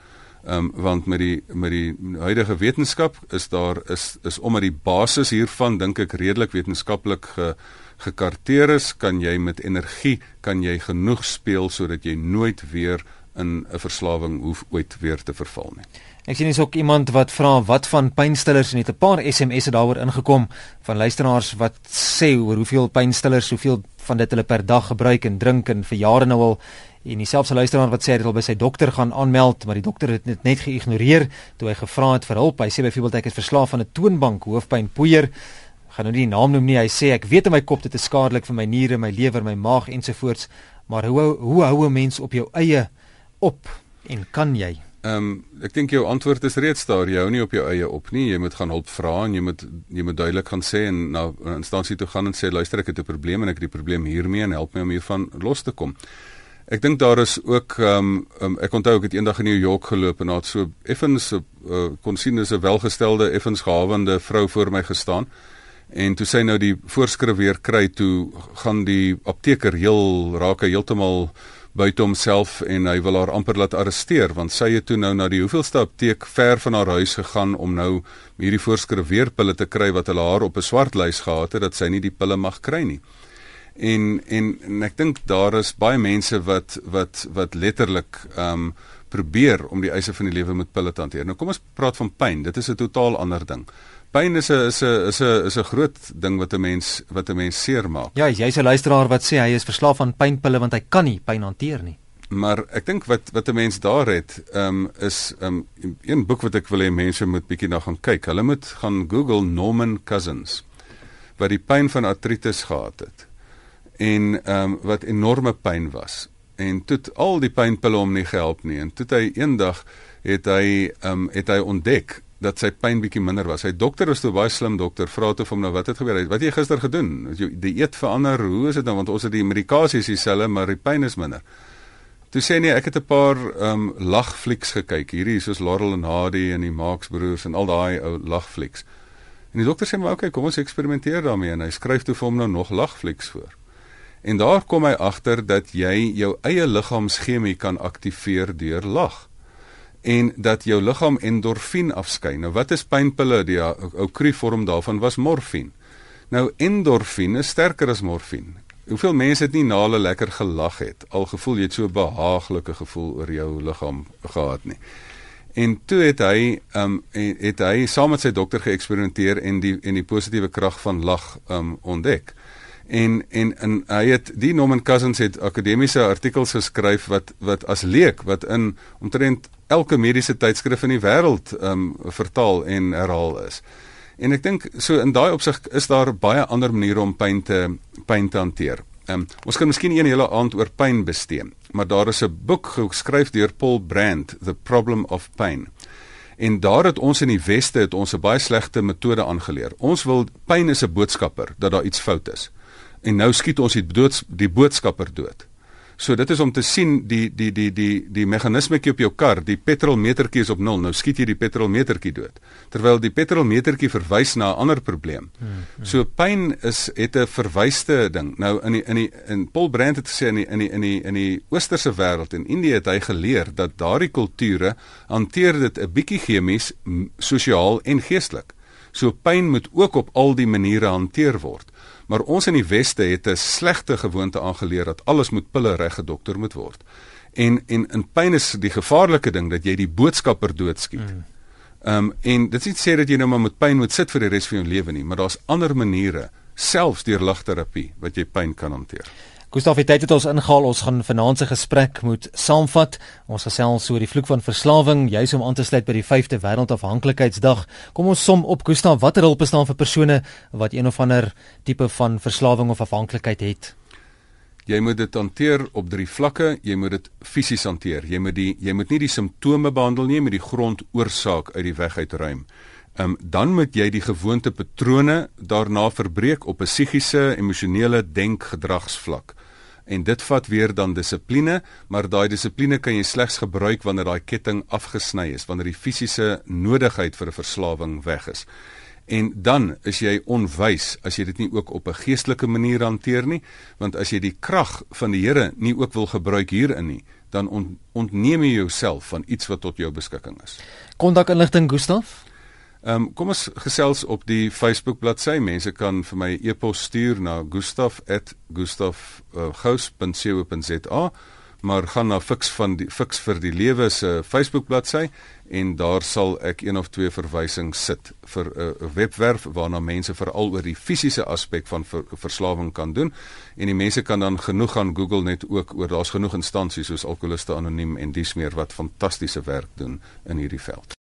Ehm um, want met die met die huidige wetenskap is daar is is omdat die basis hiervan dink ek redelik wetenskaplik ge gekarteer is, kan jy met energie kan jy genoeg speel sodat jy nooit weer in 'n verslawing hoef ooit weer te verval nie. Ek sien hier's ook iemand wat vra wat van pynstillers en het 'n paar SMS'e daaroor ingekom van luisteraars wat sê oor hoeveel pynstillers, hoeveel van dit hulle per dag gebruik en drink en vir jare nou al en dieselfde luisteraar wat sê hy het al by sy dokter gaan aanmeld maar die dokter het dit net geïgnoreer toe hy gevra het vir hulp. Hy sê byvoorbeeld ek is verslaaf aan 'n toonbank hoofpyn poeier gaan nou nie die naam noem nie. Hy sê ek weet in my kop dit is skadelik vir my niere, my lewer, my maag ensovoorts, maar hoe hoe hou 'n mens op jou eie op en kan jy? Ehm um, ek dink jou antwoord is reeds daar. Jy hou nie op jou eie op nie. Jy moet gaan hulp vra en jy moet jy moet duidelik gaan sê en na 'n instansie toe gaan en sê luister ek het 'n probleem en ek het die probleem hiermee en help my om hiervan los te kom. Ek dink daar is ook ehm um, um, ek onthou ek het eendag in New York geloop en daar het so effens uh, kon sien dis 'n welgestelde effens gehawende vrou voor my gestaan. En toe sy nou die voorskrif weer kry, toe gaan die apteker heel raak heeltemal buite homself en hy wil haar amper laat arresteer want sy het toe nou na die hoeveelste apteek ver van haar huis gegaan om nou hierdie voorskrif weer pille te kry wat hulle haar op 'n swart lys gehad het dat sy nie die pille mag kry nie. En en, en ek dink daar is baie mense wat wat wat letterlik ehm um, probeer om die eise van die lewe met pille te hanteer. Nou kom ons praat van pyn. Dit is 'n totaal ander ding. Pyn is 'n is 'n is 'n is 'n groot ding wat 'n mens wat 'n mens seermaak. Ja, jy's 'n luisteraar wat sê hy is verslaaf aan pynpille want hy kan nie pyn hanteer nie. Maar ek dink wat wat 'n mens daar het, ehm um, is ehm um, een boek wat ek wil hê mense moet bietjie na gaan kyk. Hulle moet gaan Google Norman Cousins wat die pyn van artritis gehad het en ehm um, wat enorme pyn was. En toe al die pynpille hom nie gehelp nie en toe hy eendag het hy ehm um, het hy ontdek dat sy pyn bietjie minder was. Sy dokter was toe baie slim dokter, vra toe vir hom nou wat het gebeur? Wat het jy gister gedoen? Het jy die eet verander? Hoe is dit nou want ons het die medikasie dieselfde, maar die pyn is minder. Toe sê nee, ek het 'n paar ehm um, lagflieks gekyk. Hierdie soos Laurel en Hardy en die Marx Broers en al daai ou lagflieks. En die dokter sê maar okay, kom ons eksperimenteer daarmee en hy skryf toe vir hom nou nog lagflieks voor. En daar kom hy agter dat jy jou eie liggaamschemie kan aktiveer deur lag. En dat jou liggaam endorfien afskei. Nou wat is pynpille? Die ou kru vorm daarvan was morfine. Nou endorfien is sterker as morfine. Hoeveel mense het nie na hulle lekker gelag het al gevoel jy het so 'n behaaglike gevoel oor jou liggaam gehad nie. En toe het hy um het hy saam met sy dokter geëksperimenteer en die en die positiewe krag van lag um ontdek. En en en hy het die Norman Cousins het akademiese artikels geskryf wat wat as leek wat in omtrent elke mediese tydskrif in die wêreld um vertaal en herhaal is. En ek dink so in daai opsig is daar baie ander maniere om pyn te pyn te hanteer. Um, ons kan miskien een hele aand oor pyn bestee, maar daar is 'n boek geskryf deur Paul Brand, The Problem of Pain. En daar het ons in die weste het ons 'n baie slegte metode aangeleer. Ons wil pyn is 'n boodskapper dat daar iets fout is. En nou skiet ons die doods die boodskapper dood. So dit is om te sien die die die die die meganismetjie op jou kar, die petrolmetertjie is op 0. Nou skiet jy die petrolmetertjie dood. Terwyl die petrolmetertjie verwys na 'n ander probleem. Hmm, hmm. So pyn is het 'n verwyste ding. Nou in die in die in Paul Brandt het gesê in die in die in die in die oosterse wêreld in Indië het hy geleer dat daardie kulture hanteer dit 'n bietjie chemies, sosiaal en geestelik. So pyn moet ook op al die maniere hanteer word. Maar ons in die weste het 'n slegte gewoonte aangeleer dat alles moet pille reg gedokter moet word. En en in pyn is die gevaarlike ding dat jy die boodskapper doodskiet. Mm. Ehm um, en dit is nie sê dat jy nou maar met pyn moet sit vir die res van jou lewe nie, maar daar's ander maniere, selfs deur ligterapie wat jy pyn kan hanteer. Gustav het tyd het ons ingehaal. Ons gaan vanaand se gesprek moet saamvat. Ons gesels oor die vloek van verslawing, juis om aan te sluit by die 5de wêreldafhanklikheidsdag. Kom ons som op Gustav, watter hulp bestaan vir persone wat een of ander tipe van verslawing of afhanklikheid het? Jy moet dit hanteer op drie vlakke. Jy moet dit fisies hanteer. Jy moet die jy moet nie die simptome behandel nie, maar die grondoorsaak uit die weg uitruim. Um, dan moet jy die gewoonte patrone daarna verbreek op 'n psigiese, emosionele denkgedragsvlak en dit vat weer dan dissipline, maar daai dissipline kan jy slegs gebruik wanneer daai ketting afgesny is, wanneer die fisiese nodigheid vir 'n verslawing weg is. En dan is jy onwys as jy dit nie ook op 'n geestelike manier hanteer nie, want as jy die krag van die Here nie ook wil gebruik hierin nie, dan ontneem jy jouself van iets wat tot jou beskikking is. Kontak inligting Gustaf Ehm um, kom ons gesels op die Facebook bladsy. Mense kan vir my e-pos stuur na gustaf@gustafgous.co.za, uh, maar gaan na Fix van die Fix vir die Lewe se Facebook bladsy en daar sal ek een of twee verwysings sit vir 'n uh, webwerf waarna mense veral oor die fisiese aspek van ver, verslawing kan doen en die mense kan dan genoeg gaan Google net ook oor daar's genoeg instansies soos Alkoholiste Anoniem en dies meer wat fantastiese werk doen in hierdie veld.